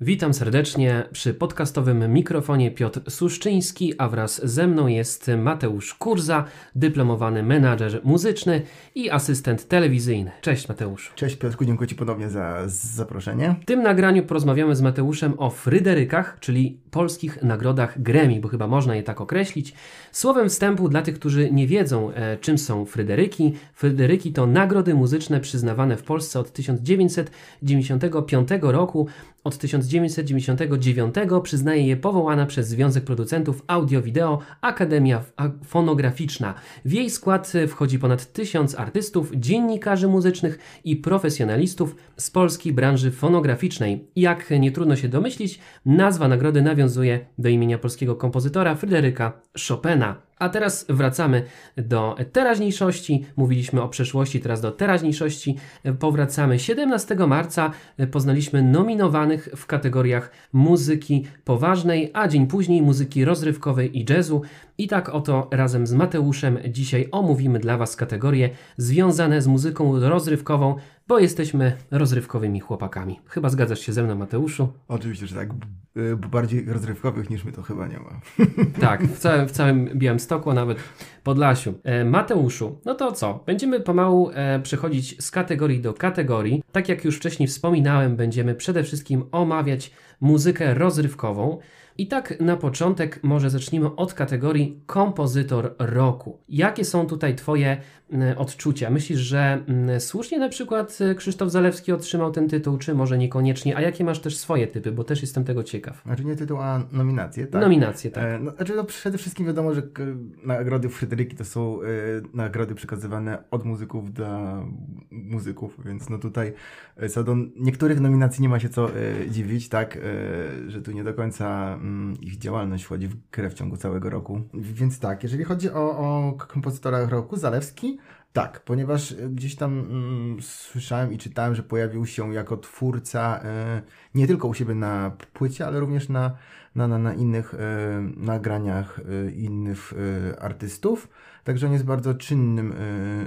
Witam serdecznie przy podcastowym mikrofonie Piotr Suszczyński, a wraz ze mną jest Mateusz Kurza, dyplomowany menadżer muzyczny i asystent telewizyjny. Cześć Mateusz. Cześć Piotrku, dziękuję Ci ponownie za zaproszenie. W tym nagraniu porozmawiamy z Mateuszem o Fryderykach, czyli polskich nagrodach Grammy, bo chyba można je tak określić. Słowem wstępu dla tych, którzy nie wiedzą, e, czym są Fryderyki. Fryderyki to nagrody muzyczne przyznawane w Polsce od 1995 roku. Od 1999 przyznaje je powołana przez Związek Producentów Audio-Wideo Akademia Fonograficzna. W jej skład wchodzi ponad tysiąc artystów, dziennikarzy muzycznych i profesjonalistów z polskiej branży fonograficznej. Jak nie trudno się domyślić, nazwa nagrody nawiązuje do imienia polskiego kompozytora Fryderyka Chopina. A teraz wracamy do teraźniejszości. Mówiliśmy o przeszłości, teraz do teraźniejszości. Powracamy 17 marca. Poznaliśmy nominowanych w kategoriach muzyki poważnej, a dzień później muzyki rozrywkowej i jazzu. I tak oto razem z Mateuszem dzisiaj omówimy dla Was kategorie związane z muzyką rozrywkową, bo jesteśmy rozrywkowymi chłopakami. Chyba zgadzasz się ze mną, Mateuszu? Oczywiście, że tak. Bo bardziej rozrywkowych niż my to chyba nie ma. Tak, w całym, w całym Białymstoku, a nawet Podlasiu. E, Mateuszu, no to co? Będziemy pomału e, przechodzić z kategorii do kategorii. Tak jak już wcześniej wspominałem, będziemy przede wszystkim omawiać muzykę rozrywkową. I tak na początek może zacznijmy od kategorii kompozytor roku. Jakie są tutaj Twoje odczucia? Myślisz, że słusznie na przykład e, Krzysztof Zalewski otrzymał ten tytuł, czy może niekoniecznie? A jakie masz też swoje typy, bo też jestem tego ciekaw. Znaczy nie tytuł, a nominacje, tak? Nominacje, tak. E, no, znaczy no przede wszystkim wiadomo, że nagrody Fryderyki to są e, nagrody przekazywane od muzyków dla muzyków, więc no tutaj e, co do niektórych nominacji nie ma się co e, dziwić, tak, że tu nie do końca mm, ich działalność wchodzi w grę w ciągu całego roku. Więc tak, jeżeli chodzi o, o kompozytora roku, Zalewski, tak, ponieważ gdzieś tam mm, słyszałem i czytałem, że pojawił się jako twórca y, nie tylko u siebie na płycie, ale również na, na, na, na innych y, nagraniach y, innych artystów. Także on jest bardzo czynnym,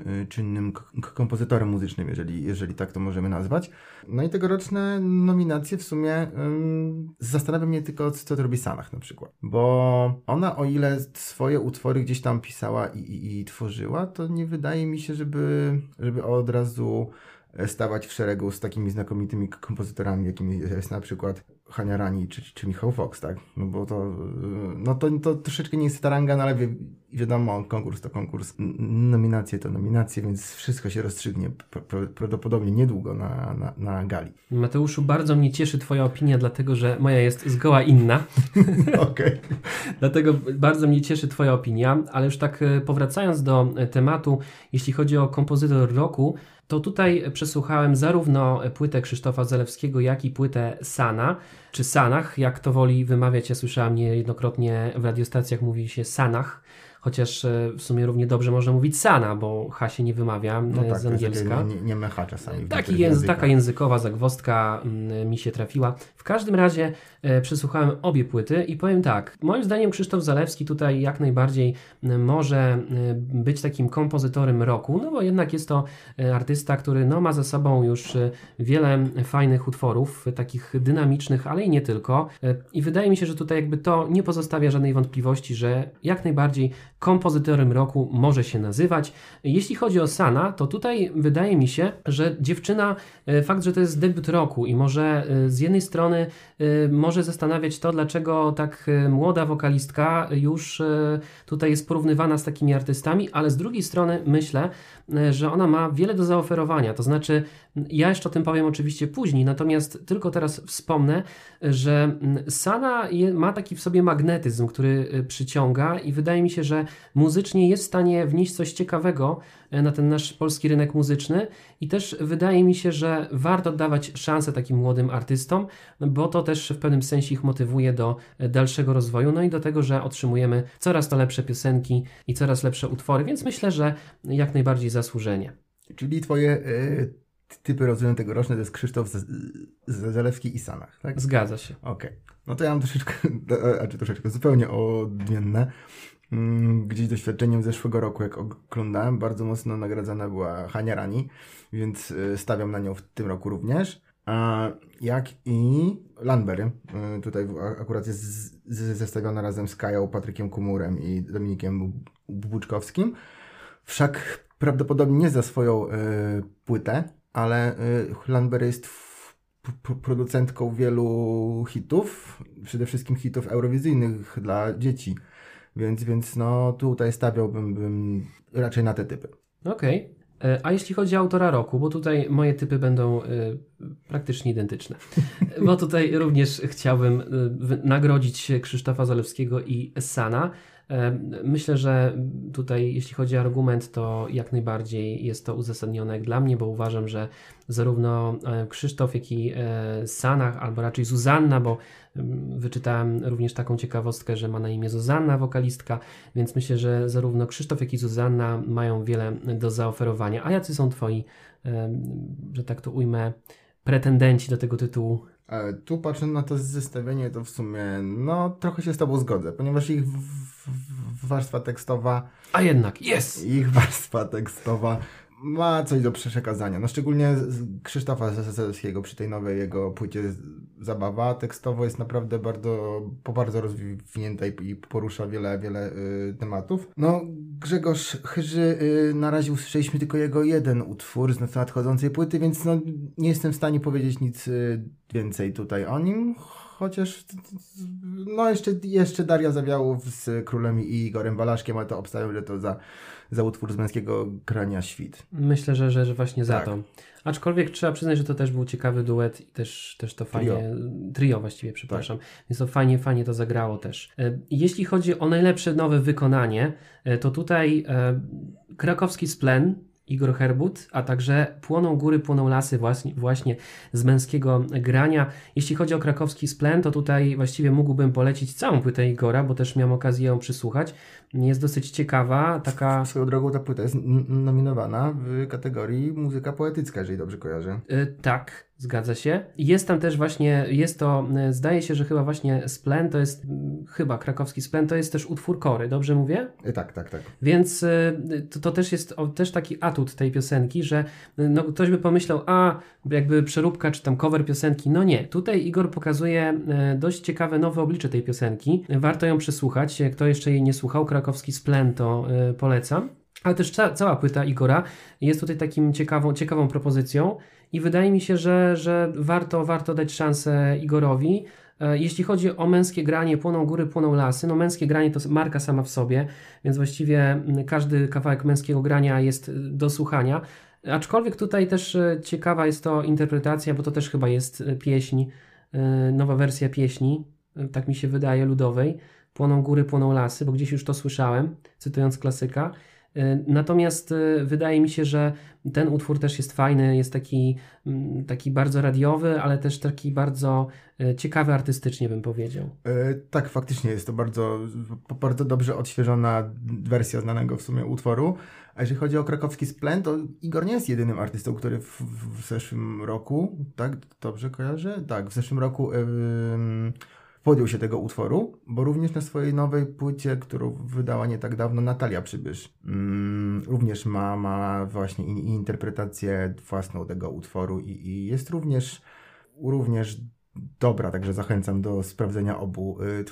yy, czynnym kompozytorem muzycznym, jeżeli, jeżeli tak to możemy nazwać. No i tegoroczne nominacje w sumie yy, zastanawia mnie tylko, co to robi Sanach na przykład. Bo ona, o ile swoje utwory gdzieś tam pisała i, i, i tworzyła, to nie wydaje mi się, żeby, żeby od razu stawać w szeregu z takimi znakomitymi kompozytorami, jakimi jest na przykład Hania Rani czy, czy Michał Fox, tak? No bo to, no to, to troszeczkę nie jest ta ranga, no ale wi wiadomo, konkurs to konkurs, nominacje to nominacje, więc wszystko się rozstrzygnie prawdopodobnie niedługo na, na, na gali. Mateuszu, bardzo mnie cieszy Twoja opinia, dlatego że moja jest zgoła inna. Okej. Dlatego bardzo mnie cieszy Twoja opinia, ale już tak e, powracając do e, tematu, jeśli chodzi o kompozytor roku, to tutaj przesłuchałem zarówno płytę Krzysztofa Zalewskiego, jak i płytę Sana, czy Sanach, jak to woli wymawiać. Ja słyszałem niejednokrotnie w radiostacjach mówi się Sanach chociaż e, w sumie równie dobrze można mówić sana, bo H się nie wymawia no e, tak, z angielska. Nie, nie, H czasami. Taki języ, taka językowa zagwostka mm, mi się trafiła. W każdym razie przesłuchałem obie płyty i powiem tak, moim zdaniem Krzysztof Zalewski tutaj jak najbardziej może e, być takim kompozytorem roku, no bo jednak jest to artysta, który no, ma za sobą już wiele fajnych utworów, takich dynamicznych, ale i nie tylko. I wydaje mi się, że tutaj jakby to nie pozostawia żadnej wątpliwości, że jak najbardziej kompozytorem roku może się nazywać. Jeśli chodzi o Sana, to tutaj wydaje mi się, że dziewczyna, e, fakt, że to jest debiut roku i może e, z jednej strony e, może zastanawiać to, dlaczego tak młoda wokalistka już tutaj jest porównywana z takimi artystami, ale z drugiej strony myślę, że ona ma wiele do zaoferowania. To znaczy, ja jeszcze o tym powiem oczywiście później, natomiast tylko teraz wspomnę, że Sana ma taki w sobie magnetyzm, który przyciąga i wydaje mi się, że muzycznie jest w stanie wnieść coś ciekawego na ten nasz polski rynek muzyczny i też wydaje mi się, że warto dawać szansę takim młodym artystom, bo to też w pewnym sensie ich motywuje do dalszego rozwoju, no i do tego, że otrzymujemy coraz to lepsze piosenki i coraz lepsze utwory, więc myślę, że jak najbardziej zasłużenie. Czyli twoje y typy rozumiem tegoroczne to jest Krzysztof Zalewski i Sanach, tak? Zgadza się. Okej. Okay. No to ja mam troszeczkę, a czy troszeczkę, zupełnie odmienne. Mm, gdzieś doświadczeniem zeszłego roku, jak oglądałem, bardzo mocno nagradzana była Hania Rani, więc y, stawiam na nią w tym roku również. jak i Landberry. Tutaj akurat jest zestawiona razem z Kają, Patrykiem Kumurem i Dominikiem Buczkowskim. Wszak prawdopodobnie nie za swoją płytę, ale Landberry jest producentką wielu hitów, przede wszystkim hitów eurowizyjnych dla dzieci. Więc, więc no tutaj stawiałbym bym raczej na te typy. Okej. Okay. E, a jeśli chodzi o autora roku, bo tutaj moje typy będą y, praktycznie identyczne, bo tutaj również chciałbym y, nagrodzić Krzysztofa Zalewskiego i Sana. Myślę, że tutaj, jeśli chodzi o argument, to jak najbardziej jest to uzasadnione jak dla mnie, bo uważam, że zarówno e, Krzysztof, jak i e, Sanach, albo raczej Zuzanna, bo wyczytałem również taką ciekawostkę, że ma na imię Zuzanna, wokalistka, więc myślę, że zarówno Krzysztof, jak i Zuzanna mają wiele do zaoferowania. A jacy są Twoi, że tak to ujmę, pretendenci do tego tytułu? E, tu patrząc na to zestawienie, to w sumie no trochę się z Tobą zgodzę, ponieważ ich warstwa tekstowa. A jednak, jest! Ich warstwa tekstowa ma coś do przekazania. No szczególnie Krzysztofa Zezelskiego przy tej nowej jego płycie Zabawa tekstowo jest naprawdę bardzo, bardzo rozwinięta i, i porusza wiele, wiele y, tematów. No Grzegorz Chyży y, na razie usłyszeliśmy tylko jego jeden utwór z nadchodzącej płyty, więc no, nie jestem w stanie powiedzieć nic y, więcej tutaj o nim chociaż no jeszcze, jeszcze Daria Zawiałów z Królem i Igorem Walaszkiem, ale to obstawiam, że to za, za utwór z męskiego grania świt. Myślę, że, że, że właśnie za tak. to. Aczkolwiek trzeba przyznać, że to też był ciekawy duet i też, też to fajnie, trio, trio właściwie, przepraszam, tak. więc to fajnie, fajnie to zagrało też. E, jeśli chodzi o najlepsze nowe wykonanie, e, to tutaj e, krakowski splen Igor Herbut, a także Płoną góry, płoną lasy właśnie, właśnie z męskiego grania. Jeśli chodzi o krakowski splen, to tutaj właściwie mógłbym polecić całą płytę Igora, bo też miałem okazję ją przysłuchać. Jest dosyć ciekawa, taka... Swoją drogą ta płyta jest nominowana w kategorii muzyka poetycka, jeżeli dobrze kojarzę. Yy, tak, Zgadza się. Jest tam też właśnie, jest to, e, zdaje się, że chyba właśnie Splen to jest, chyba krakowski Splen to jest też utwór Kory, dobrze mówię? E, tak, tak, tak. Więc to, to też jest o, też taki atut tej piosenki, że no, ktoś by pomyślał, a jakby przeróbka czy tam cover piosenki. No nie, tutaj Igor pokazuje dość ciekawe nowe oblicze tej piosenki. Warto ją przesłuchać. Kto jeszcze jej nie słuchał, krakowski Splen to polecam. Ale też ca cała płyta Igora jest tutaj takim ciekawą, ciekawą propozycją i wydaje mi się, że, że warto, warto dać szansę Igorowi. E, jeśli chodzi o męskie granie, płoną góry, płoną lasy, no męskie granie to marka sama w sobie, więc właściwie każdy kawałek męskiego grania jest e, do słuchania. Aczkolwiek tutaj też e, ciekawa jest to interpretacja, bo to też chyba jest pieśń, nowa wersja pieśni, tak mi się wydaje, ludowej. Płoną góry, płoną lasy, bo gdzieś już to słyszałem, cytując klasyka. E, natomiast e, wydaje mi się, że ten utwór też jest fajny, jest taki, mm, taki bardzo radiowy, ale też taki bardzo e, ciekawy artystycznie, bym powiedział. Tak, faktycznie jest to bardzo, bardzo dobrze odświeżona wersja znanego w sumie utworu. A jeżeli chodzi o krakowski splen, to Igor nie jest jedynym artystą, który w, w zeszłym roku, tak, dobrze kojarzę? Tak, w zeszłym roku. Yy, podjął się tego utworu, bo również na swojej nowej płycie, którą wydała nie tak dawno Natalia Przybysz, mm, również ma, ma właśnie interpretację własną tego utworu i, i jest również, również dobra, także zachęcam do sprawdzenia obu y,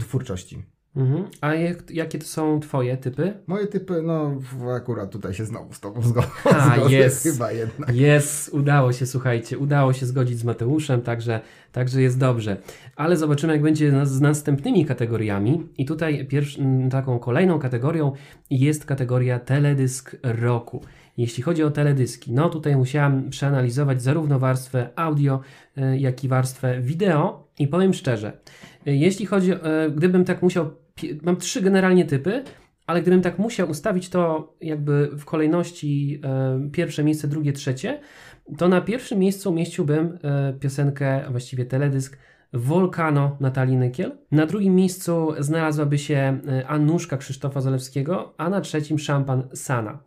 twórczości. Mhm. A jak, jakie to są twoje typy? Moje typy, no akurat tutaj się znowu z tobą zgodzę. A, jest. Chyba jednak. Jest, udało się, słuchajcie, udało się zgodzić z Mateuszem, także, także jest dobrze. Ale zobaczymy, jak będzie z następnymi kategoriami. I tutaj pierwszą, taką kolejną kategorią jest kategoria teledysk roku. Jeśli chodzi o teledyski, no tutaj musiałam przeanalizować zarówno warstwę audio, e, jak i warstwę wideo i powiem szczerze, e, jeśli chodzi, e, gdybym tak musiał, mam trzy generalnie typy, ale gdybym tak musiał ustawić to jakby w kolejności pierwsze miejsce, drugie, trzecie, to na pierwszym miejscu umieściłbym piosenkę, a właściwie teledysk Volcano Natalii Nykiel. Na drugim miejscu znalazłaby się Annuszka Krzysztofa Zalewskiego, a na trzecim Szampan Sana.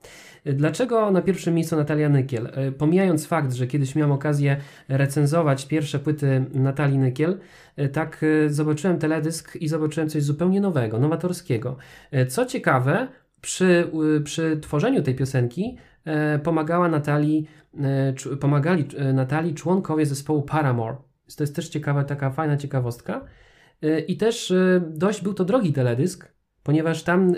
Dlaczego na pierwszym miejscu Natalia Nykiel? E, pomijając fakt, że kiedyś miałem okazję recenzować pierwsze płyty Natalii Nykiel, e, tak e, zobaczyłem teledysk i zobaczyłem coś zupełnie nowego, nowatorskiego. Co ciekawe, przy, przy tworzeniu tej piosenki pomagała Natalii pomagali e, Natalii członkowie zespołu Paramore. To jest też ciekawa, taka fajna ciekawostka. E, I też e, dość był to drogi teledysk, ponieważ tam e,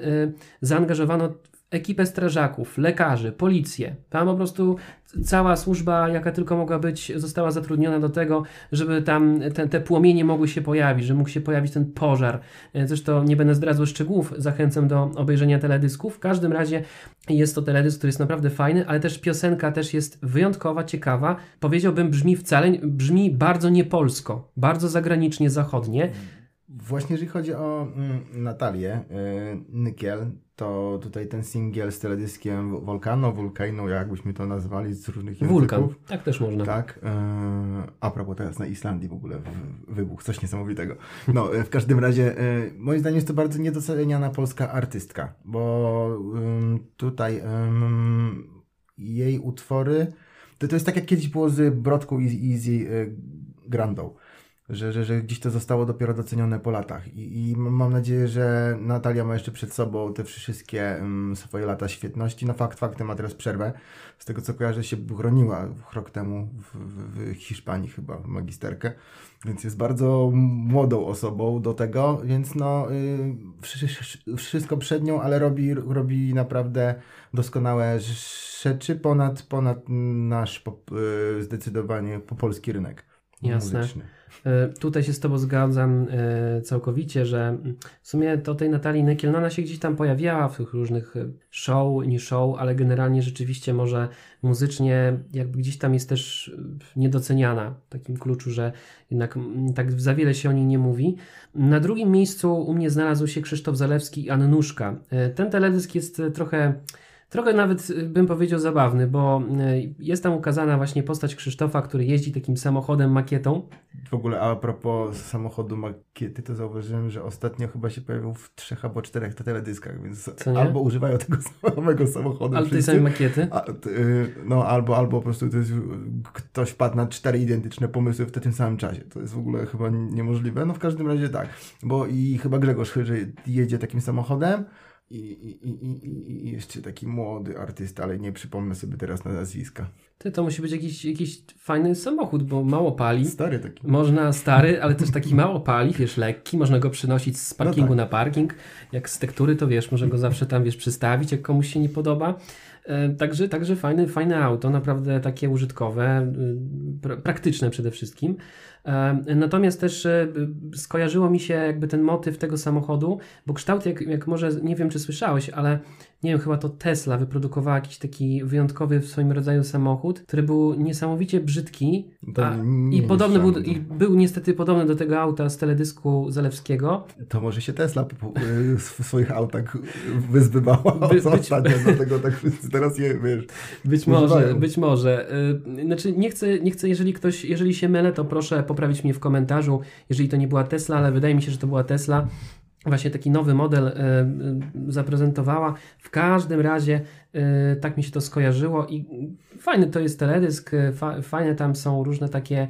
zaangażowano ekipę strażaków, lekarzy, policję. Tam po prostu cała służba, jaka tylko mogła być, została zatrudniona do tego, żeby tam te, te płomienie mogły się pojawić, że mógł się pojawić ten pożar. E, Zresztą nie będę zdradzał szczegółów, zachęcam do obejrzenia teledysków. W każdym razie jest to teledysk, który jest naprawdę fajny, ale też piosenka też jest wyjątkowa, ciekawa. Powiedziałbym, brzmi wcale, brzmi bardzo niepolsko, bardzo zagranicznie, zachodnie. Właśnie jeżeli chodzi o mm, Natalię y, Nykiel, to tutaj ten singiel z teledyskiem Volcano, Volcano, jakbyśmy to nazwali z różnych Wulkan, języków. tak też można. Tak. y, a propos teraz na Islandii w ogóle wybuch, coś niesamowitego. No, y, w każdym razie y, moim zdaniem jest to bardzo niedoceniana polska artystka, bo tutaj jej utwory, to, to jest tak jak kiedyś było z Brodką i, i z Grandą że, że, że gdzieś to zostało dopiero docenione po latach. I, i mam nadzieję, że Natalia ma jeszcze przed sobą te wszystkie um, swoje lata świetności. No fakt faktem ma teraz przerwę. Z tego co kojarzę się broniła rok temu w, w, w Hiszpanii chyba magisterkę. Więc jest bardzo młodą osobą do tego, więc no y, wszy- wszy- wszystko przed nią, ale robi, robi naprawdę doskonałe rzeczy ponad, ponad nasz pop, y, zdecydowanie po polski rynek Jasne. muzyczny. E, Tutaj się z Tobą zgadzam e, całkowicie, że w sumie to tej Natalii Nykiel, ona się gdzieś tam pojawiała w tych różnych e, show, nie show, ale generalnie rzeczywiście może muzycznie jakby gdzieś tam jest też niedoceniana w takim kluczu, że jednak tak za wiele się o niej nie mówi. Na drugim miejscu u mnie znalazł się Krzysztof Zalewski i Annuszka. Ten teledysk jest trochę Trochę nawet y, bym powiedział zabawny, bo y, jest tam ukazana właśnie postać Krzysztofa, który jeździ takim samochodem makietą. W ogóle a propos samochodu makiety, to zauważyłem, że ostatnio chyba się pojawił w trzech albo czterech teledyskach, więc albo używają tego samego samochodu Ale tej samej makiety. a, y, no albo, albo po prostu to jest, ktoś wpadł na cztery identyczne pomysły w tym samym czasie. To jest w ogóle chyba niemożliwe. No w każdym razie tak, bo i chyba Grzegorz Chyży jedzie takim samochodem, i, i, i, i, jeszcze taki młody artysta, ale nie przypomnę sobie teraz na nazwiska. Ty, to musi być jakiś, jakiś fajny samochód, bo mało pali. Stary taki. Można stary, ale też taki mało pali, wiesz, lekki, można go przynosić z parkingu tak. na parking. Jak z tektury, to wiesz, można go zawsze tam, wiesz, przystawić, jak komuś się nie podoba. E, Także, także fajne, fajne auto, naprawdę takie użytkowe, y, pra, praktyczne przede wszystkim. Natomiast też e, skojarzyło mi się jakby ten motyw tego samochodu, bo kształt, jak, jak może, nie wiem czy słyszałeś, ale nie wiem, chyba to Tesla wyprodukowała jakiś taki wyjątkowy w swoim rodzaju samochód, który był niesamowicie brzydki a, i podobny był, i był niestety podobny do tego auta z teledysku Zalewskiego. To może się Tesla po- po- y, w swoich autach wyzbywała By- By, być- ostatnio, dlatego tak teraz je, wiesz, Być Używają. może, być może. Y, Znaczy, nie chcę, nie chcę, jeżeli ktoś, jeżeli się mylę, to proszę poprawić mnie w komentarzu, jeżeli to nie była Tesla, ale wydaje mi się, że to była Tesla. Właśnie taki nowy model y, y, zaprezentowała. W każdym razie tak mi się to skojarzyło i fajny to jest teledysk, y, fa, fajne tam są różne takie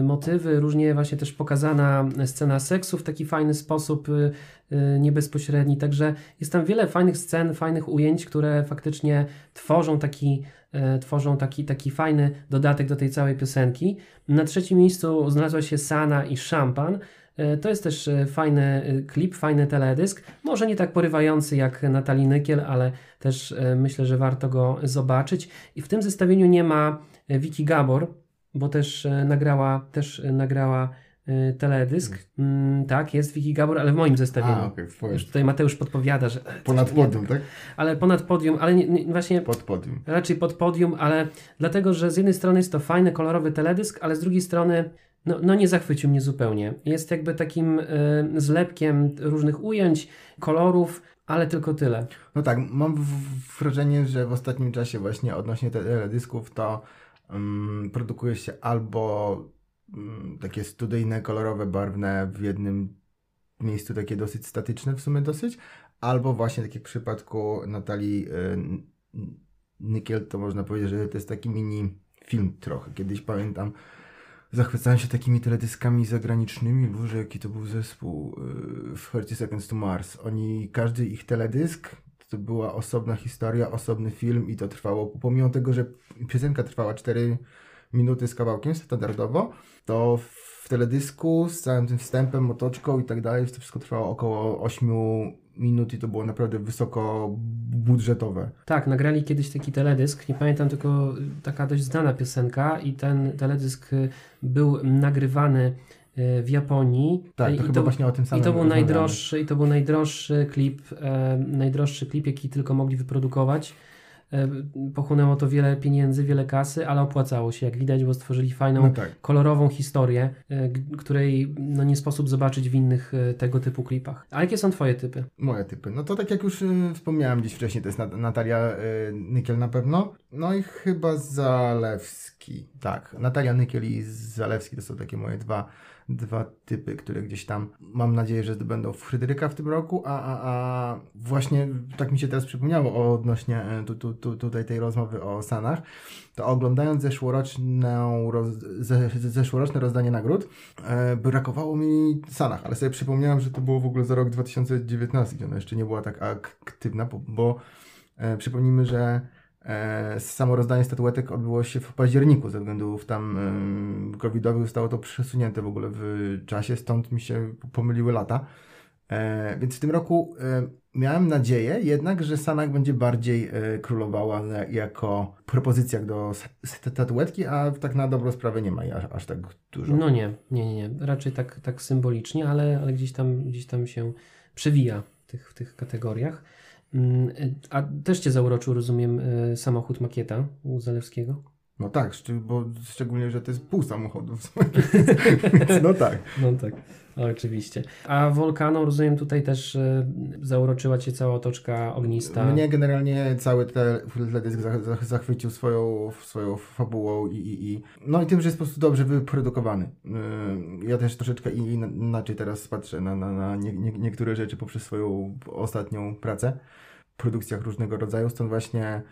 y, motywy, różnie właśnie też pokazana scena seksu w taki fajny sposób, y, y, niebezpośredni, także jest tam wiele fajnych scen, fajnych ujęć, które faktycznie tworzą taki, e, tworzą taki, taki fajny dodatek do tej całej piosenki. Na trzecim miejscu znalazła się Sana i Szampan. E, To jest też e, fajny e, klip, fajny teledysk. Może nie tak porywający jak Natalii Nykiel, ale też myślę, że warto go zobaczyć. I w tym zestawieniu nie ma Wiki Gabor, bo też nagrała, też nagrała teledysk. Mm, tak, jest Wiki Gabor, ale w moim zestawieniu. a okay, Już tutaj Mateusz podpowiada, że. ponad podium, tak? ale ponad podium, ale nie, nie, właśnie Pod podium. raczej pod podium, ale dlatego, że z jednej strony jest to fajny, kolorowy teledysk, ale z drugiej strony no, no nie zachwycił mnie zupełnie. Jest jakby takim y, zlepkiem różnych ujęć, kolorów, ale tylko tyle. No tak, mam wrażenie, że w ostatnim czasie właśnie odnośnie teledysków to um, produkuje się albo um, takie studyjne, kolorowe, barwne w jednym miejscu, takie dosyć statyczne w sumie dosyć, albo właśnie tak jak w przypadku Natalii y, Nykiel, to można powiedzieć, że to jest taki mini film trochę. Kiedyś pamiętam, zachwycałem się takimi teledyskami zagranicznymi. Boże, jaki to był zespół. y, W 30 Seconds to Mars. Oni, każdy ich teledysk to była osobna historia, osobny film i to trwało, pomimo tego, że piosenka trwała 4 minuty z kawałkiem standardowo, to w teledysku z całym tym wstępem, otoczką i tak dalej, to wszystko trwało około 8 minut i to było naprawdę wysoko budżetowe. Tak, nagrali kiedyś taki teledysk, nie pamiętam tylko taka dość znana piosenka i ten teledysk y, był nagrywany y, w Japonii. Tak, to I chyba to, właśnie o tym samym I to był najdroższy, i to był najdroższy klip, e, najdroższy klip, jaki tylko mogli wyprodukować. E, pochłonęło to wiele pieniędzy, wiele kasy, ale opłacało się, jak widać, bo stworzyli fajną, No tak. kolorową historię, e, której no, nie sposób zobaczyć w innych e, tego typu klipach. A jakie są twoje typy? Moje typy. No to tak jak już y, wspomniałem gdzieś wcześniej, to jest Nat- Natalia Nykiel na pewno. No i chyba Zalewski. Tak, Natalia Nykiel i Zalewski to są takie moje dwa, dwa typy, które gdzieś tam mam nadzieję, że zdobędą w Fryderyka w tym roku, a, a, a właśnie tak mi się teraz przypomniało odnośnie y, tu, tu, tu, tutaj tej rozmowy o Sanach, to oglądając zeszłoroczną roz, ze, zeszłoroczne rozdanie nagród, e, brakowało mi Sanach, ale sobie przypomniałem, że to było w ogóle za rok 2019, gdzie ona jeszcze nie była tak aktywna, bo, bo e, przypomnijmy, że e, samo rozdanie statuetek odbyło się w październiku ze względów tam e, covidowych, zostało to przesunięte w ogóle w czasie, stąd mi się pomyliły lata. E, więc w tym roku e, miałem nadzieję jednak, że Sanak będzie bardziej e, królowała jako propozycja do statuetki, a tak na dobrą sprawę nie ma aż, tak dużo. No nie, nie, nie, nie. Raczej tak, tak symbolicznie, ale, ale gdzieś, tam, gdzieś tam się przewija w tych, w tych kategoriach. Mm, A też Cię zauroczył, rozumiem, y, samochód makieta u Zalewskiego? No tak, bo szczególnie, że to jest pół samochodu. no tak. No tak, oczywiście. A Volcano, rozumiem, tutaj też y, zauroczyła Cię cała otoczka ognista. Mnie generalnie cały te- teledysk za- za- zachwycił swoją, swoją fabułą i, i, i no i tym, że jest po prostu dobrze wyprodukowany. Yy, Ja też troszeczkę inaczej teraz patrzę na, na, na nie, nie, niektóre rzeczy poprzez swoją ostatnią pracę w produkcjach różnego rodzaju, stąd właśnie e,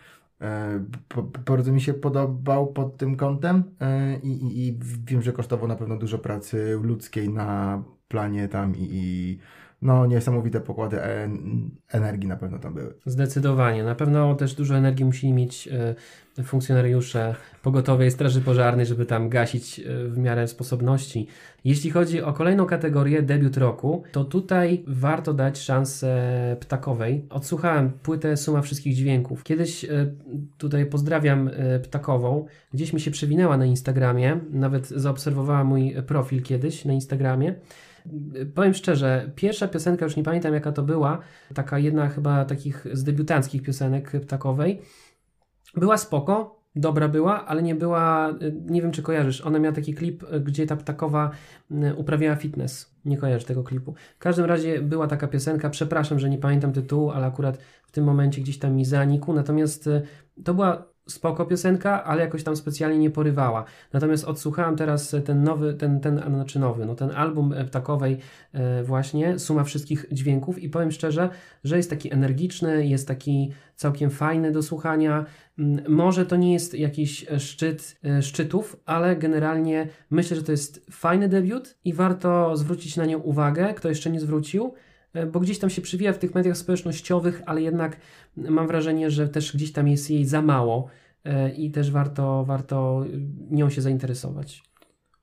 bardzo mi się podobał pod tym kątem e, i, i, i wiem, że kosztował na pewno dużo pracy ludzkiej na planie tam i, i no niesamowite pokłady en- energii na pewno tam były. Zdecydowanie. Na pewno też dużo energii musieli mieć e, funkcjonariusze pogotowej Straży Pożarnej, żeby tam gasić e, w miarę sposobności. Jeśli chodzi o kolejną kategorię, debiut roku, to tutaj warto dać szansę Ptakowej. Odsłuchałem płytę Suma Wszystkich Dźwięków. Kiedyś e, tutaj pozdrawiam e, Ptakową. Gdzieś mi się przewinęła na Instagramie, nawet zaobserwowała mój profil kiedyś na Instagramie. Powiem szczerze, pierwsza piosenka, już nie pamiętam jaka to była, taka jedna chyba takich z debiutanckich piosenek ptakowej, była spoko, dobra była, ale nie była, nie wiem czy kojarzysz, ona miała taki klip, gdzie ta ptakowa y, uprawiała fitness. Nie kojarzę tego klipu. W każdym razie była taka piosenka, przepraszam, że nie pamiętam tytułu, ale akurat w tym momencie gdzieś tam mi zanikł, natomiast y, to była spoko piosenka, ale jakoś tam specjalnie nie porywała. Natomiast odsłuchałem teraz ten nowy, ten, ten, znaczy nowy, no ten album e, Ptakowej e, właśnie, suma wszystkich dźwięków i powiem szczerze, że jest taki energiczny, jest taki całkiem fajny do słuchania. Mm, Może to nie jest jakiś e, szczyt e, szczytów, ale generalnie myślę, że to jest fajny debiut i warto zwrócić na nią uwagę, kto jeszcze nie zwrócił, e, bo gdzieś tam się przywija w tych mediach społecznościowych, ale jednak mam wrażenie, że też gdzieś tam jest jej za mało e, i też warto, warto nią się zainteresować.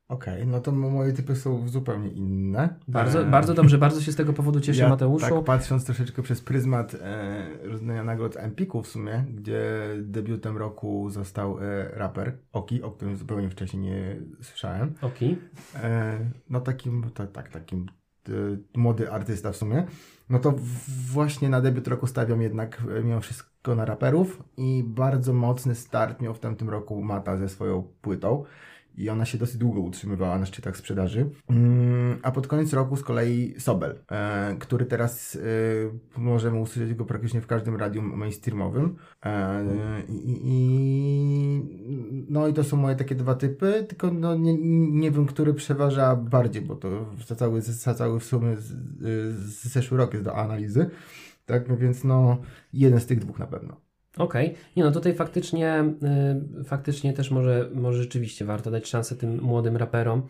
Okej, no to moje typy są zupełnie inne. Bardzo, E, bardzo dobrze, bardzo się z tego powodu cieszę, ja Mateuszu. Tak patrząc troszeczkę przez pryzmat e, rozdania nagród Empiku w sumie, gdzie debiutem roku został e, raper Oki, o którym zupełnie wcześniej nie słyszałem. Oki. E, no takim, tak, tak, takim e, młody artysta w sumie. No to właśnie na debiut roku stawiam jednak e, mimo wszystko na raperów i bardzo mocny start miał w tamtym roku Mata ze swoją płytą. I ona się dosyć długo utrzymywała na szczytach sprzedaży. Mm, a pod koniec roku z kolei Sobel, e, który teraz e, możemy usłyszeć go praktycznie w każdym radium mainstreamowym. E, i, no i to są moje takie dwa typy, tylko no, nie, nie wiem, który przeważa bardziej, bo to za cały, za cały w sumie zeszły rok jest do analizy. Tak, no więc no jeden z tych dwóch na pewno. Okej, nie no tutaj faktycznie, y, faktycznie też może, może rzeczywiście warto dać szansę tym młodym raperom,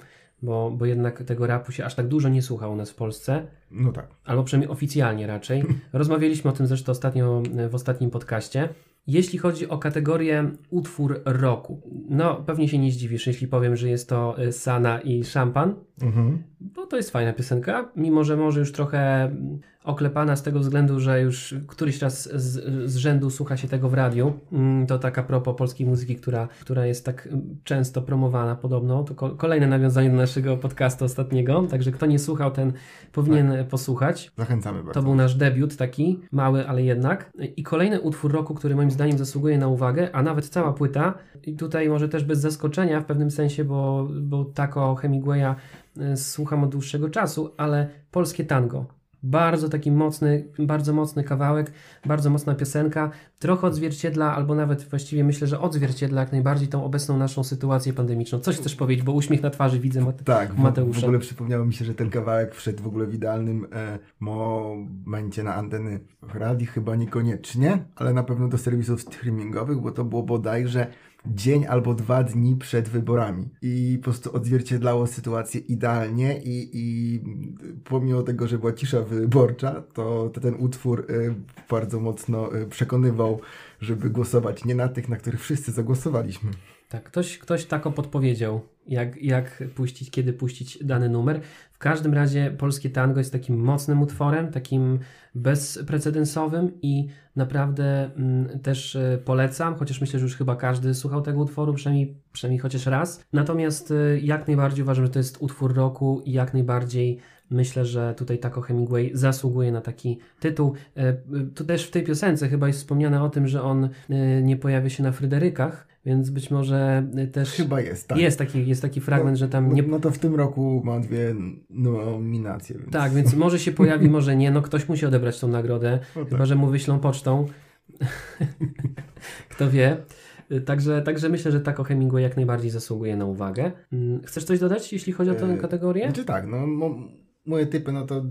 bo, bo jednak tego rapu się aż tak dużo nie słucha u nas w Polsce, No tak. albo przynajmniej oficjalnie raczej. Rozmawialiśmy o tym zresztą ostatnio w ostatnim podcaście. Jeśli chodzi o kategorię utwór roku, no pewnie się nie zdziwisz, jeśli powiem, że jest to y, Sana i Szampan, Mhm. bo to jest fajna piosenka, mimo że może już trochę oklepana z tego względu, że już któryś raz z, z rzędu słucha się tego w radiu. Mm, To tak a propos polskiej muzyki, która, która jest tak mm, często promowana podobno. To ko- kolejne nawiązanie do naszego podcastu ostatniego, także kto nie słuchał, ten powinien e, posłuchać. Zachęcamy bardzo. To był nasz debiut taki, mały, ale jednak. I kolejny utwór roku, który moim zdaniem zasługuje na uwagę, a nawet cała płyta. I tutaj może też bez zaskoczenia w pewnym sensie, bo, bo tako Hemingwaya słucham od dłuższego czasu, ale polskie tango. Bardzo taki mocny, bardzo mocny kawałek, bardzo mocna piosenka. Trochę odzwierciedla, albo nawet właściwie myślę, że odzwierciedla jak najbardziej tą obecną naszą sytuację pandemiczną. Coś chcesz powiedzieć, bo uśmiech na twarzy widzę Mate- Tak, w, Mateusza. w ogóle przypomniało mi się, że ten kawałek wszedł w ogóle w idealnym e, momencie na anteny radii, chyba niekoniecznie, ale na pewno do serwisów streamingowych, bo to było bodajże dzień albo dwa dni przed wyborami i po prostu odzwierciedlało sytuację idealnie i, i pomimo tego, że była cisza wyborcza, to, to ten utwór e, bardzo mocno e, przekonywał, żeby głosować nie na tych, na których wszyscy zagłosowaliśmy. Tak, ktoś, ktoś tako podpowiedział, jak, jak puścić, kiedy puścić dany numer. W każdym razie polskie tango jest takim mocnym utworem, takim bezprecedensowym i naprawdę mm, też e, polecam, chociaż myślę, że już chyba każdy słuchał tego utworu, przynajmniej, przynajmniej chociaż raz. Natomiast e, jak najbardziej uważam, że to jest utwór roku i jak najbardziej myślę, że tutaj Taco Hemingway zasługuje na taki tytuł. E, Tu też w tej piosence chyba jest wspomniane o tym, że on nie pojawia się na Fryderykach, więc być może e, też Chyba jest, tak. jest, taki, jest taki fragment, że tam No, nie... no to w tym roku ma dwie nominacje. Więc... Tak, więc może się pojawi, może nie. No ktoś musi odebrać tą nagrodę, No tak. chyba że mu wyślą pocztą. Kto wie. Także, także myślę, że Taco Hemingway jak najbardziej zasługuje na uwagę. Mm, Chcesz coś dodać, jeśli chodzi o tę E, kategorię? Znaczy tak, no mo, moje typy, no to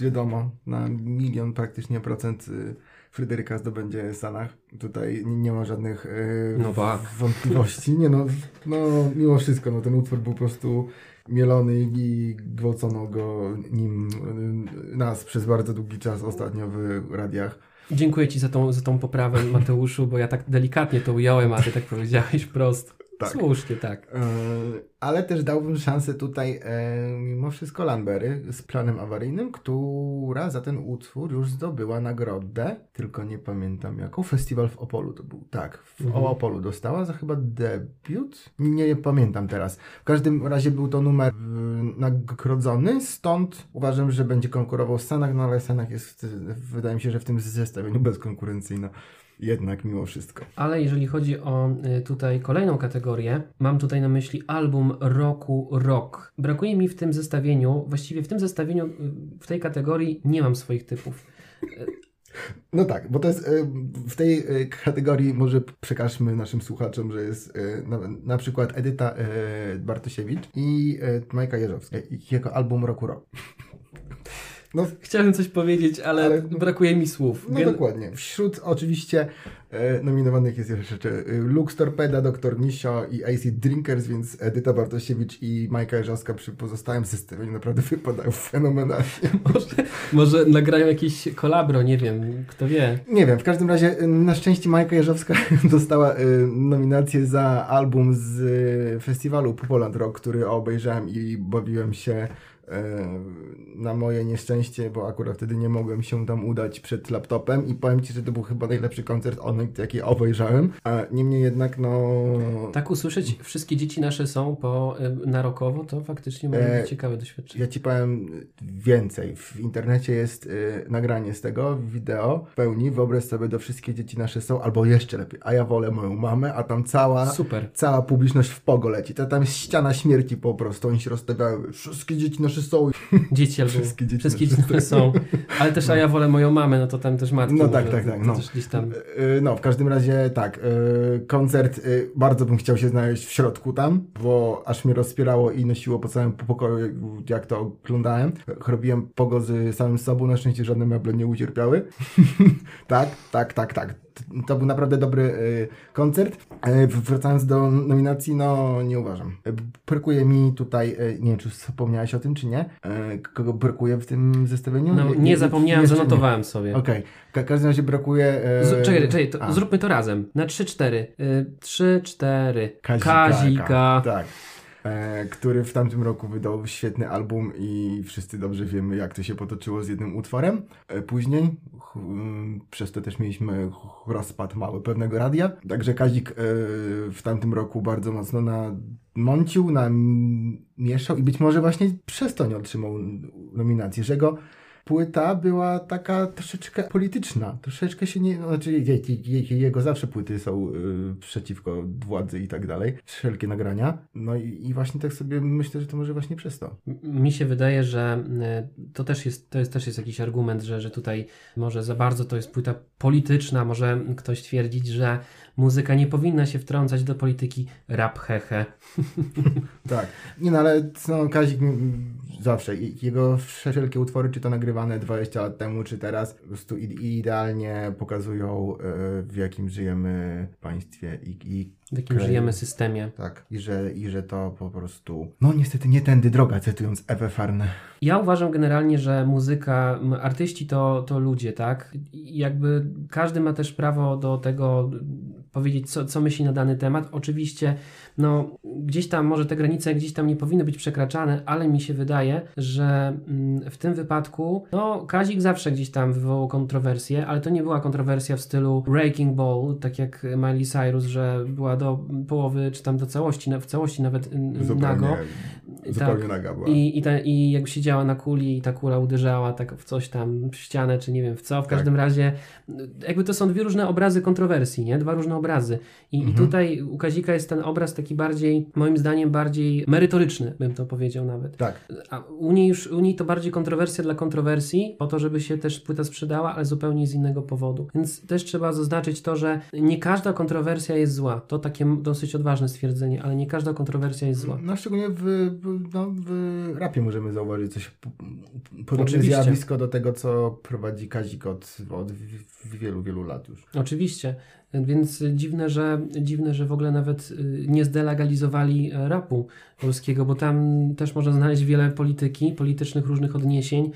wiadomo, na milion praktycznie procent y, Fryderyka zdobędzie Sanach. Tutaj nie, ma żadnych y, No tak. wątpliwości. Nie no, no, mimo wszystko, no ten utwór był po prostu mielony i gwałcono go nim y, nas przez bardzo długi czas ostatnio w radiach. Dziękuję Ci za tą, za tą poprawę, Mateuszu, bo ja tak delikatnie to ująłem, a Ty tak powiedziałeś wprost. Tak. Słusznie, tak. E, Ale też dałbym szansę tutaj e, mimo wszystko Lambery z planem awaryjnym, która za ten utwór już zdobyła nagrodę, tylko nie pamiętam jaką. Festiwal w Opolu to był. Tak, w Mhm. Opolu dostała za chyba debiut. Nie, nie pamiętam teraz. W każdym razie był to numer nagrodzony, stąd uważam, że będzie konkurował z Sanach, no ale Sanach jest, wydaje mi się, że w tym zestawieniu bezkonkurencyjna. Jednak mimo wszystko. Ale jeżeli chodzi o y, tutaj kolejną kategorię, mam tutaj na myśli album roku rock. Brakuje mi w tym zestawieniu, właściwie w tym zestawieniu, y, w tej kategorii nie mam swoich typów. No tak, bo to jest e, w tej kategorii może przekażmy naszym słuchaczom, że jest na, na przykład Edyta Bartosiewicz i Majka Jeżowska i jego album Roku Rok. No, Chciałem coś powiedzieć, ale, Ale- brakuje mi słów. no Gen- dokładnie. Wśród oczywiście e, nominowanych jest jeszcze e, Lux Torpeda, Dr. Nisio i AC Drinkers, więc Edyta Bartosiewicz i Majka Jeżowska przy pozostałym zestawieniu naprawdę wypadają fenomenalnie. może, może nagrają jakieś kolabro, nie wiem, kto wie. Nie wiem, w każdym razie y, na szczęście Majka Jeżowska dostała y, nominację za album z y, festiwalu Poland Rock, który obejrzałem i bawiłem się na moje nieszczęście, bo akurat wtedy nie mogłem się tam udać przed laptopem i powiem Ci, że to był chyba najlepszy koncert Onek, jaki obejrzałem. A niemniej jednak, no... Tak usłyszeć, wszystkie dzieci nasze są po, y, na rokowo, to faktycznie może E, ciekawe doświadczenie. Ja ci powiem więcej. W internecie jest y, nagranie z tego, wideo w pełni. Wyobraź sobie, do wszystkie dzieci nasze są, albo jeszcze lepiej. A ja wolę moją mamę, a tam cała, Super. cała publiczność w pogo leci. To tam jest ściana śmierci po prostu. Oni się rozstawiały. Wszystkie dzieci nasze są. Dzieci albo Wszystkie dzieci wszystkie dzieci są. Ale też, a ja wolę moją mamę, no to tam też matki. No tak, tak, tak, to no. Tam... Y, No, w każdym razie tak. y, Koncert, bardzo bym chciał się znaleźć w środku tam, bo aż mnie rozpierało i nosiło po całym pokoju, jak to oglądałem. Robiłem pogo z samym sobą, na szczęście żadne meble nie ucierpiały. tak, tak, tak, tak. To był naprawdę dobry y, koncert. E, wracając do nominacji, no nie uważam. E, brakuje mi tutaj, e, nie wiem, czy wspomniałeś o tym, czy nie, e, kogo brakuje w tym zestawieniu? No, nie zapomniałem, nie. zanotowałem sobie. Okej, w każdym razie brakuje... E, Z, czekaj, czekaj, to zróbmy to razem. Na 3-4. Y, 3-4. Kazika. Kazika. Tak. E, który w tamtym roku wydał świetny album i wszyscy dobrze wiemy, jak to się potoczyło z jednym utworem. E, później, ch, m, przez to też mieliśmy rozpad mały pewnego radia. Także Kazik e, w tamtym roku bardzo mocno namącił, namieszał i być może właśnie przez to nie otrzymał nominacji, że go płyta była taka troszeczkę polityczna. Troszeczkę się nie. Znaczy, je, je, je, jego zawsze płyty są y, przeciwko władzy i tak dalej. Wszelkie nagrania. No i, i właśnie tak sobie myślę, że to może właśnie przez to. Mi się wydaje, że y, to też jest, to jest, też jest jakiś argument, że, że tutaj może za bardzo to jest płyta polityczna. Może ktoś twierdzić, że muzyka nie powinna się wtrącać do polityki rap hehe. Tak. Nie no, ale no, Kazik mm, zawsze. i- Jego wszelkie utwory, czy to nagrywane 20 lat temu, czy teraz, po prostu idealnie pokazują, y, w jakim żyjemy państwie i, i W jakim Okej. żyjemy systemie. tak. I że, I że to po prostu. No niestety nie tędy droga, cytując Ewę Farnę. Ja uważam generalnie, że muzyka, artyści to, to ludzie, tak? I jakby każdy ma też prawo do tego powiedzieć, co, co myśli na dany temat. Oczywiście, no, gdzieś tam może te granice gdzieś tam nie powinny być przekraczane, ale mi się wydaje, że mm, w tym wypadku, no, Kazik zawsze gdzieś tam wywołał kontrowersję, ale to nie była kontrowersja w stylu Breaking Ball, tak jak Miley Cyrus, że była do połowy, czy tam do całości, w całości nawet mm, nago. zupełnie Tak. naga była. I, i, ta, I jakby siedziała na kuli i ta kula uderzała tak w coś tam, w ścianę, czy nie wiem w co. W Tak. każdym razie jakby to są dwie różne obrazy kontrowersji, nie? Dwa różne obrazy. I, Mhm. I tutaj u Kazika jest ten obraz taki bardziej, moim zdaniem, bardziej merytoryczny, bym to powiedział nawet. Tak, A u niej już, u niej to bardziej kontrowersja dla kontrowersji, po to, żeby się też płyta sprzedała, ale zupełnie z innego powodu. Więc też trzeba zaznaczyć to, że nie każda kontrowersja jest zła. To takie dosyć odważne stwierdzenie, ale nie każda kontrowersja jest zła. no szczególnie w, w, no, w rapie możemy zauważyć coś po- podobne zjawisko do tego, co prowadzi Kazik od, od wielu, wielu lat już. Oczywiście, więc dziwne, że dziwne, że w ogóle nawet y, nie zdelegalizowali e, rapu polskiego, bo tam też można znaleźć wiele polityki, politycznych różnych odniesień.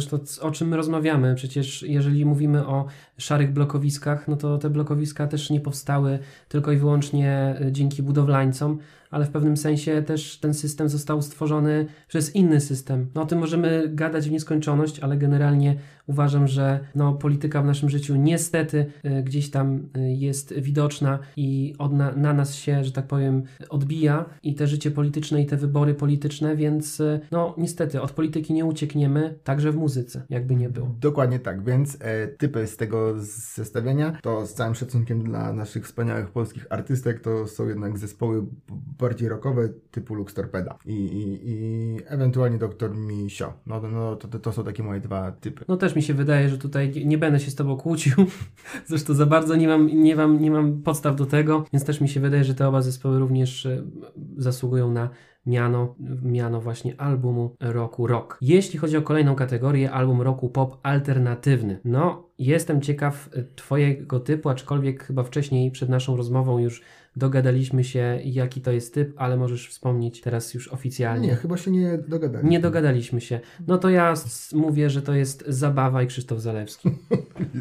Zresztą o czym my rozmawiamy? Przecież jeżeli mówimy o szarych blokowiskach, no to te blokowiska też nie powstały tylko i wyłącznie y, dzięki budowlańcom, ale w pewnym sensie też ten system został stworzony przez inny system. No o tym możemy gadać w nieskończoność, ale generalnie uważam, że no, polityka w naszym życiu niestety y, gdzieś tam y, jest widoczna i od na, na nas się, że tak powiem, odbija i te życie polityczne i te wybory polityczne, więc y, no niestety od polityki nie uciekniemy, także w muzyce, jakby nie było. Dokładnie tak, więc e, typy z tego zestawienia to z całym szacunkiem dla naszych wspaniałych polskich artystek to są jednak zespoły bardziej rockowe typu Lux Torpeda i, i, i ewentualnie Doktor Misio. No, to- no to, to, są takie moje dwa typy. No też mi się wydaje, że tutaj nie- nie będę się z tobą kłócił. Zresztą za bardzo nie mam, nie, mam, nie mam podstaw do tego, więc też mi się wydaje, że te oba zespoły również e, zasługują na miano, miano właśnie albumu roku rock. Jeśli chodzi o kolejną kategorię, album roku pop alternatywny. No, jestem ciekaw e, twojego typu, aczkolwiek chyba wcześniej przed naszą rozmową już dogadaliśmy się, jaki to jest typ, ale możesz wspomnieć teraz już oficjalnie. Nie, chyba się nie dogadaliśmy. Nie dogadaliśmy się. No to ja mówię, że to jest Zabawa i Krzysztof Zalewski.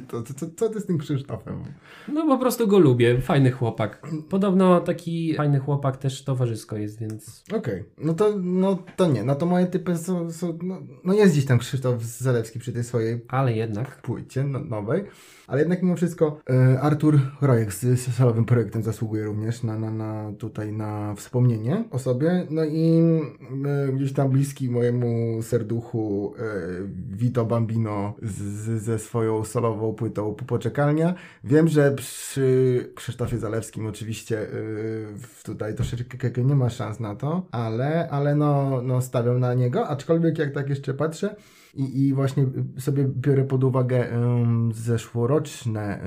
To, to, to, co ty z tym Krzysztofem? No po prostu go lubię, fajny chłopak. Podobno taki fajny chłopak też towarzysko jest, więc... Okej, no to no to nie, no to moje typy są, są no, no jest gdzieś tam Krzysztof Zalewski przy tej swojej Ale jednak... płycie no, nowej, ale jednak mimo wszystko e, Artur Rojek z, z salowym projektem zasługuje również na, na, na tutaj na wspomnienie o sobie, no i e, gdzieś tam bliski mojemu serduchu e, Vito Bambino z, z, ze swoją solową płytą Poczekalnia. Wiem, że przy Krzysztofie Zalewskim oczywiście e, tutaj troszeczkę nie ma szans na to, ale, ale no, no stawiam na niego, aczkolwiek jak tak jeszcze patrzę, i, I właśnie sobie biorę pod uwagę um, zeszłoroczne,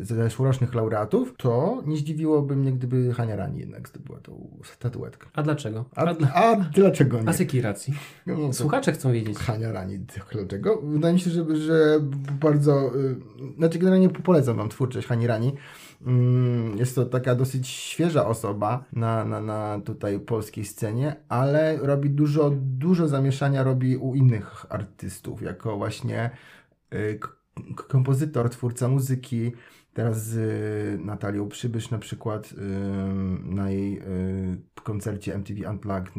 y, zeszłorocznych laureatów, to nie zdziwiłoby mnie, gdyby Hania Rani jednak zdobyła tą statuetkę. A dlaczego? A, A, dla- a dlaczego nie? a z jakiej racji? No, to- Słuchacze chcą wiedzieć. Hania Rani, dlaczego? Wydaje mi się, że, że bardzo, y, znaczy generalnie polecam wam twórczość Hani Rani. Mm, Jest to taka dosyć świeża osoba na, na, na tutaj polskiej scenie, ale robi dużo, dużo zamieszania robi u innych artystów, jako właśnie y, kompozytor, twórca muzyki. Teraz z y, Natalią Przybysz na przykład na jej y, koncercie MTV Unplugged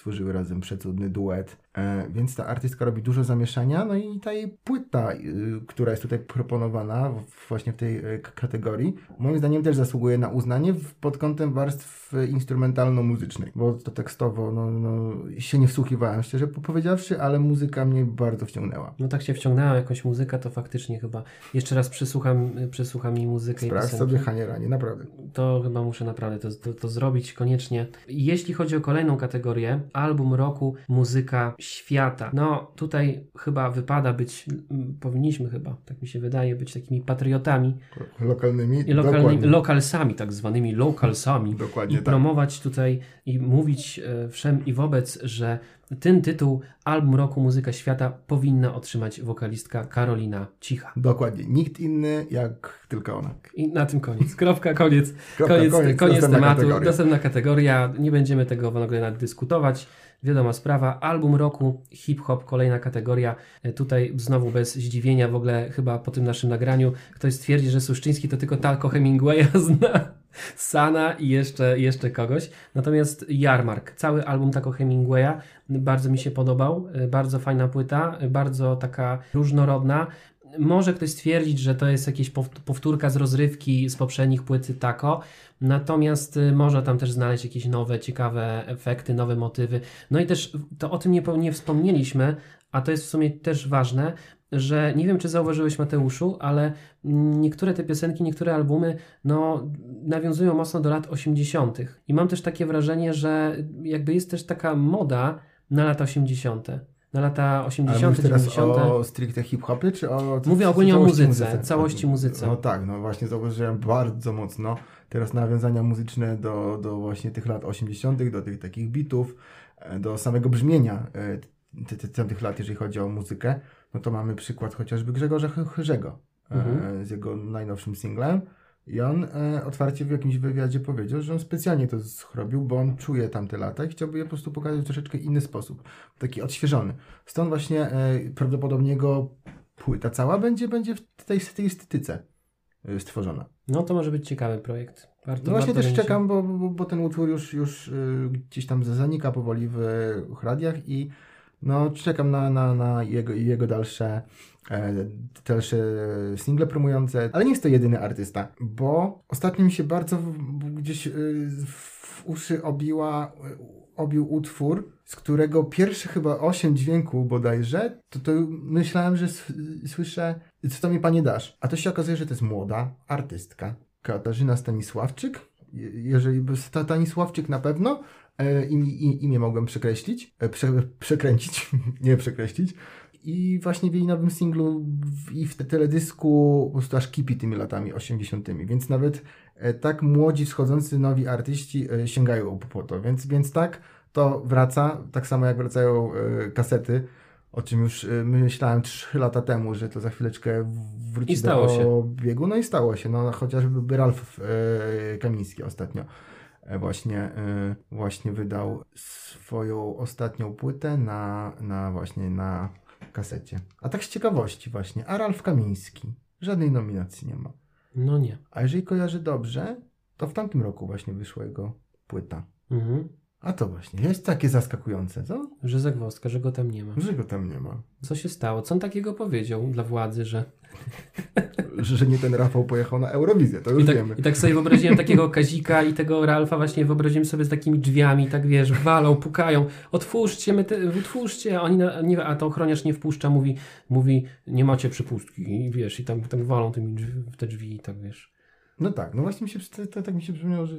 stworzyły razem przecudny duet. E, więc ta artystka robi dużo zamieszania, no i ta jej płyta, y, która jest tutaj proponowana właśnie w tej k- kategorii, moim zdaniem też zasługuje na uznanie pod kątem warstw y, instrumentalno-muzycznej, bo to tekstowo no, no, się nie wsłuchiwałem, szczerze powiedziawszy, ale muzyka mnie bardzo wciągnęła. No tak się wciągnęła jakąś muzyka, to faktycznie chyba jeszcze raz przesłucham, przesłucham jej muzykę i Sprawdź piosenki. sobie Hanie Ranie, naprawdę. To chyba muszę naprawdę to, to, to zrobić koniecznie. Jeśli chodzi o kolejną kategorię, album roku, muzyka świata. No tutaj chyba wypada być, m, powinniśmy chyba, tak mi się wydaje, być takimi patriotami Lokalnymi, i lokalnymi, lokalsami, tak zwanymi lokalsami. Dokładnie I tak. promować tutaj i mówić e, wszem i wobec, że ten tytuł album roku muzyka świata powinna otrzymać wokalistka Karolina Cicha. Dokładnie. Nikt inny jak tylko ona. I na tym koniec. Kropka, koniec. Kropka, koniec, koniec, następna tematu. kategoria. Następna kategoria. Nie będziemy tego w ogóle dyskutować. Wiadoma sprawa. Album roku, hip-hop, kolejna kategoria. E, Tutaj znowu bez zdziwienia, w ogóle chyba po tym naszym nagraniu ktoś stwierdzi, że Suszczyński to tylko Talko Hemingwaya zna. Sana i jeszcze, jeszcze kogoś. Natomiast Jarmark, cały album Taco Hemingwaya bardzo mi się podobał. E, Bardzo fajna płyta, e, bardzo taka różnorodna. Może ktoś stwierdzić, że to jest jakaś pow- powtórka z rozrywki z poprzednich płyty Taco, natomiast y, można tam też znaleźć jakieś nowe, ciekawe efekty, nowe motywy. No i też to o tym nie, nie wspomnieliśmy, a to jest w sumie też ważne, że nie wiem, czy zauważyłeś Mateuszu, ale niektóre te piosenki, niektóre albumy, no, nawiązują mocno do lat 80. I mam też takie wrażenie, że jakby jest też taka moda na lata 80. Na lata Ale 80., mówisz teraz 90. o stricte hip-hopie, czy o... Mówię ogólnie o całości muzyce, całości muzyce. No tak, no właśnie zauważyłem bardzo mocno teraz nawiązania muzyczne do, do właśnie tych lat 80., do tych takich bitów, e, do samego brzmienia e, ty- ty- tamtych lat, jeżeli chodzi o muzykę. No to mamy przykład chociażby Grzegorza Chy- Chyrzego e, Mhm. z jego najnowszym singlem. I on e, otwarcie w jakimś wywiadzie powiedział, że on specjalnie to zrobił, bo on czuje tamte lata i chciałby je po prostu pokazać w troszeczkę inny sposób. Taki odświeżony. Stąd właśnie e, prawdopodobnie jego płyta cała będzie, będzie w tej, tej estetyce e, stworzona. No to może być ciekawy projekt. Warto, No właśnie też będzie- czekam, bo, bo, bo ten utwór już, już y, gdzieś tam zanika powoli w y, radiach i no czekam na, na, na jego, jego dalsze, e, dalsze single promujące, ale nie jest to jedyny artysta, bo ostatnio mi się bardzo gdzieś y, w uszy obiła, obił utwór, z którego pierwsze chyba osiem dźwięków bodajże, to, to myślałem, że słyszę co to mi panie dasz? A to się okazuje, że to jest młoda artystka. Katarzyna Stanisławczyk. Je- Jeżeli Stanisławczyk na pewno, e, im, imię mogłem przekreślić, e, prze, przekręcić, nie przekreślić. I właśnie w jej nowym singlu i w te teledysku po prostu aż kipi tymi latami 80. Więc nawet e, tak młodzi, wschodzący nowi artyści e, sięgają po, to. Więc, więc tak, to wraca, tak samo jak wracają e, kasety, o czym już myślałem 3 lata temu, że to za chwileczkę wróci do się. biegu. No i stało się, no chociażby Ralf Kamiński ostatnio właśnie, właśnie wydał swoją ostatnią płytę na, na właśnie na kasecie. A tak z ciekawości właśnie, a Ralf Kamiński żadnej nominacji nie ma. No nie. A jeżeli kojarzy dobrze, to w tamtym roku właśnie wyszła jego płyta. Mhm. A to właśnie jest takie zaskakujące, co? Że zagwozdka, że go tam nie ma. Że go tam nie ma. Co się stało? Co on takiego powiedział dla władzy, że... Że, nie ten Rafał pojechał na Eurowizję, to już I tak, wiemy. I tak sobie wyobraziłem takiego Kazika i tego Ralfa właśnie wyobraziłem sobie z takimi drzwiami, tak wiesz, walą, pukają, otwórzcie, my te, otwórzcie, a oni, na, nie, a to ochroniarz nie wpuszcza, mówi, mówi, nie macie przypustki i wiesz, i tam, tam walą tymi drzwi, te drzwi i tak wiesz. No tak, no właśnie mi się, tak mi się przypomniało, że...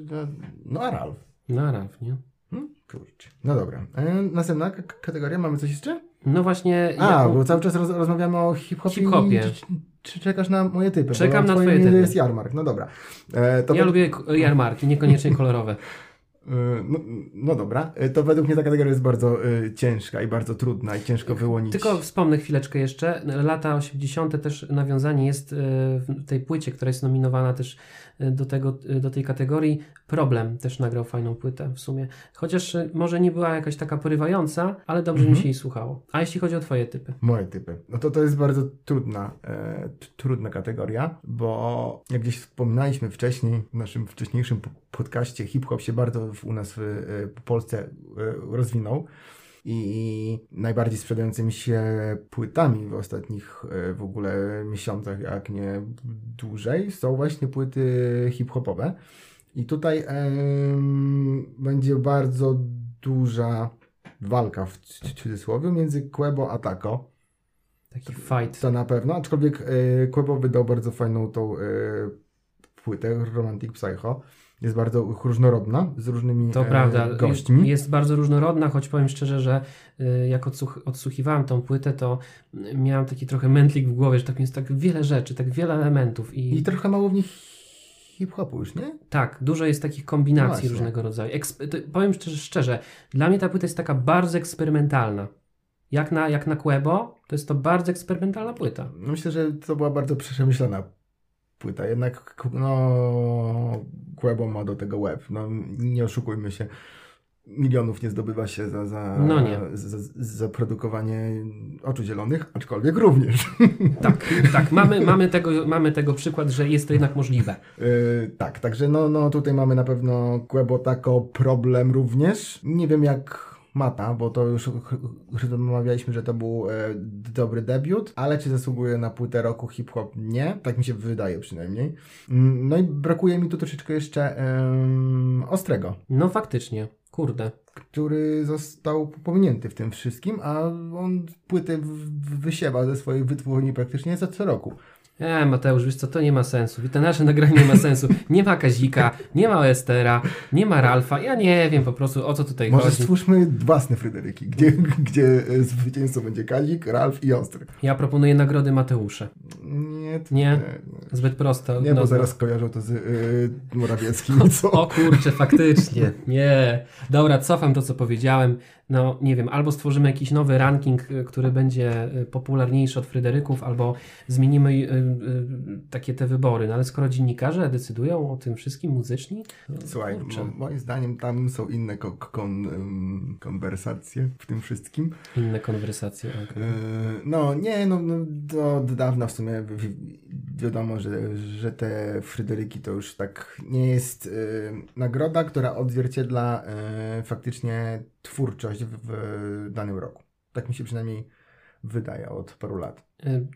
No a Ralf. No Ralf, nie? Hmm? Kurczę. No dobra. E, następna kategoria, mamy coś jeszcze? No właśnie... A, jaką- bo cały czas roz, rozmawiamy o hip-hopie. Hip-hopie. i- czy czekasz na moje typy? Czekam na twoje typy. jest jarmark, no dobra. E, Ja lubię jarmarki, niekoniecznie kolorowe. e, no, no dobra, E, to według mnie ta kategoria jest bardzo e, ciężka i bardzo trudna i ciężko wyłonić. Tylko wspomnę chwileczkę jeszcze. Lata 80. też nawiązanie jest e, w tej płycie, która jest nominowana też e, do, tego, do tej kategorii. Problem też nagrał fajną płytę w sumie. Chociaż może nie była jakaś taka porywająca, ale dobrze mi Mhm. się jej słuchało. A jeśli chodzi o twoje typy? Moje typy. No to to jest bardzo trudna, e, trudna kategoria, bo jak gdzieś wspominaliśmy wcześniej, w naszym wcześniejszym podcaście, hip-hop się bardzo u nas w, e, Polsce e, rozwinął. I najbardziej sprzedającymi się płytami w ostatnich e, w ogóle miesiącach, jak nie dłużej, są właśnie płyty hip-hopowe. I tutaj em, będzie bardzo duża walka w cudzysłowie między Quebo a Taco. Taki fight. To na pewno, aczkolwiek e, Quebo wydał bardzo fajną tą e, płytę Romantic Psycho. Jest bardzo różnorodna, z różnymi To e, prawda. gośćmi. Jest bardzo różnorodna, choć powiem szczerze, że y, jak odsłuch, odsłuchiwałem tą płytę, to y, miałem taki trochę mętlik w głowie, że tak jest tak wiele rzeczy, tak wiele elementów i, I trochę mało w nich hip-hopu już, nie? tak, dużo jest takich kombinacji Właśnie. różnego rodzaju. Eksp- to, powiem szczerze, szczerze, dla mnie ta płyta jest taka bardzo eksperymentalna. Jak na, jak na Quebo, to jest to bardzo eksperymentalna płyta. No Myślę, że to była bardzo przemyślana płyta. Jednak no, Quebo ma do tego web. No, nie oszukujmy się. Milionów nie zdobywa się za, za, No nie. za, za produkowanie oczu zielonych, aczkolwiek również. Tak, tak, mamy, mamy, tego, mamy tego przykład, że jest to jednak możliwe. Yy, tak, także no, no tutaj mamy na pewno Quebo Taco problem również. Nie wiem jak Mata, bo to już omawialiśmy, że to był e, dobry debiut, ale czy zasługuje na płytę roku hip-hop? Nie, tak mi się wydaje przynajmniej. Mm, No i brakuje mi tu troszeczkę jeszcze em, Ostrego, No faktycznie, kurde. który został pominięty w tym wszystkim, a on płyty wysiewa ze swojej wytwórni praktycznie za co roku. E, Mateusz, wiesz co, to nie ma sensu. I to nasze nagranie nie ma sensu. Nie ma Kazika, nie ma Estera, nie ma Ralfa. Ja nie wiem po prostu, o co tutaj Może chodzi. stwórzmy własne Fryderyki, gdzie, gdzie e, zwycięzcą będzie Kazik, Ralf i Ostry. Ja proponuję nagrody Mateusze. Nie, to Nie? nie, Zbyt prosto. nie bo zaraz kojarzą to z y, Morawieckim. Co? O kurczę, faktycznie. Nie. Dobra, cofam to, co powiedziałem. No, nie wiem, albo stworzymy jakiś nowy ranking, y, który będzie y, popularniejszy od Fryderyków, albo zmienimy y, takie te wybory. No ale skoro dziennikarze decydują o tym wszystkim muzyczni, to Słuchaj, kurczę, mo, moim zdaniem tam są inne ko- kon, ym, konwersacje w tym wszystkim. inne konwersacje. okej. Yy, no nie, no, no od dawna w sumie wi- wi- wiadomo, że, że te Fryderyki to już tak nie jest nagroda, która odzwierciedla y, faktycznie twórczość w, w danym roku. Tak mi się przynajmniej wydaje od paru lat.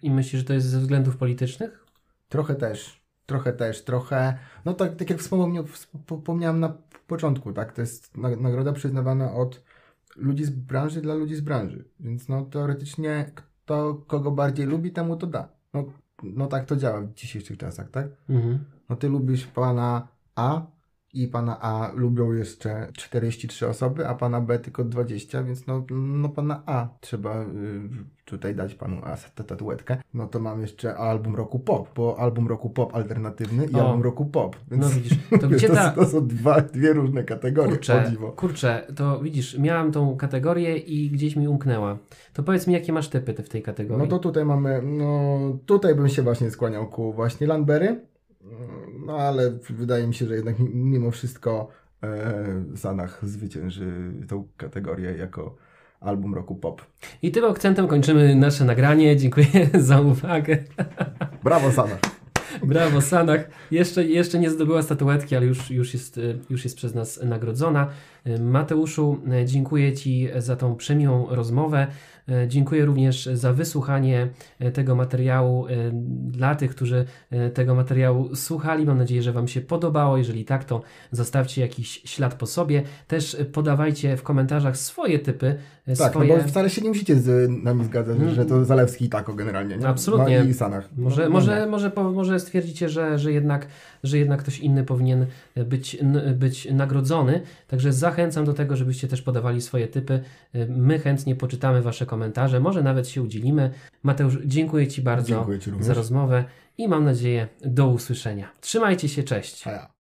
I myślisz, że to jest ze względów politycznych? Trochę też, trochę też, trochę, no tak, tak jak wspomniał, wspomniałem na początku, tak, to jest na, nagroda przyznawana od ludzi z branży dla ludzi z branży, więc no teoretycznie kto kogo bardziej lubi, temu to da. No, no tak to działa w dzisiejszych czasach, tak? Mhm. No ty lubisz pana A i pana A lubią jeszcze 43 osoby, a pana B tylko 20, więc no, no pana A trzeba y, tutaj dać panu A tę tatuetkę. No to mam jeszcze album roku pop, bo album roku pop alternatywny i O. album roku pop. Więc No widzisz, to gdzie ta... to są dwa, dwie różne kategorie, Kurczę, kurczę, to widzisz, miałam tą kategorię i gdzieś mi umknęła. To powiedz mi, jakie masz typy ty w tej kategorii? No to tutaj mamy, no tutaj bym się właśnie skłaniał ku właśnie Landberry, no ale wydaje mi się, że jednak mimo wszystko e, Sanach zwycięży tą kategorię jako album roku pop. I tym akcentem kończymy nasze nagranie. Dziękuję za uwagę. Brawo Sanach! Brawo, Sanach. Jeszcze, jeszcze nie zdobyła statuetki, ale już, już, jest, y, już jest przez nas nagrodzona. Y, Mateuszu, dziękuję Ci za tą przemiłą rozmowę. Y, Dziękuję również za wysłuchanie y, tego materiału y, dla tych, którzy tego materiału słuchali. Mam nadzieję, że Wam się podobało. Jeżeli tak, to zostawcie jakiś ślad po sobie. Też podawajcie w komentarzach swoje typy. Tak, swoje... no bo wcale się nie musicie z nami zgadzać, Mm. że to Zalewski i tako generalnie, nie? Absolutnie. No i Sanach. Może, no, może, no. może, po, może stwierdzicie, że, że, jednak, że jednak ktoś inny powinien być, być nagrodzony. Także zachęcam do tego, żebyście też podawali swoje typy. My chętnie poczytamy Wasze komentarze, może nawet się udzielimy. Mateusz, dziękuję Ci bardzo Dziękuję Ci za rozmowę i mam nadzieję do usłyszenia. Trzymajcie się, cześć.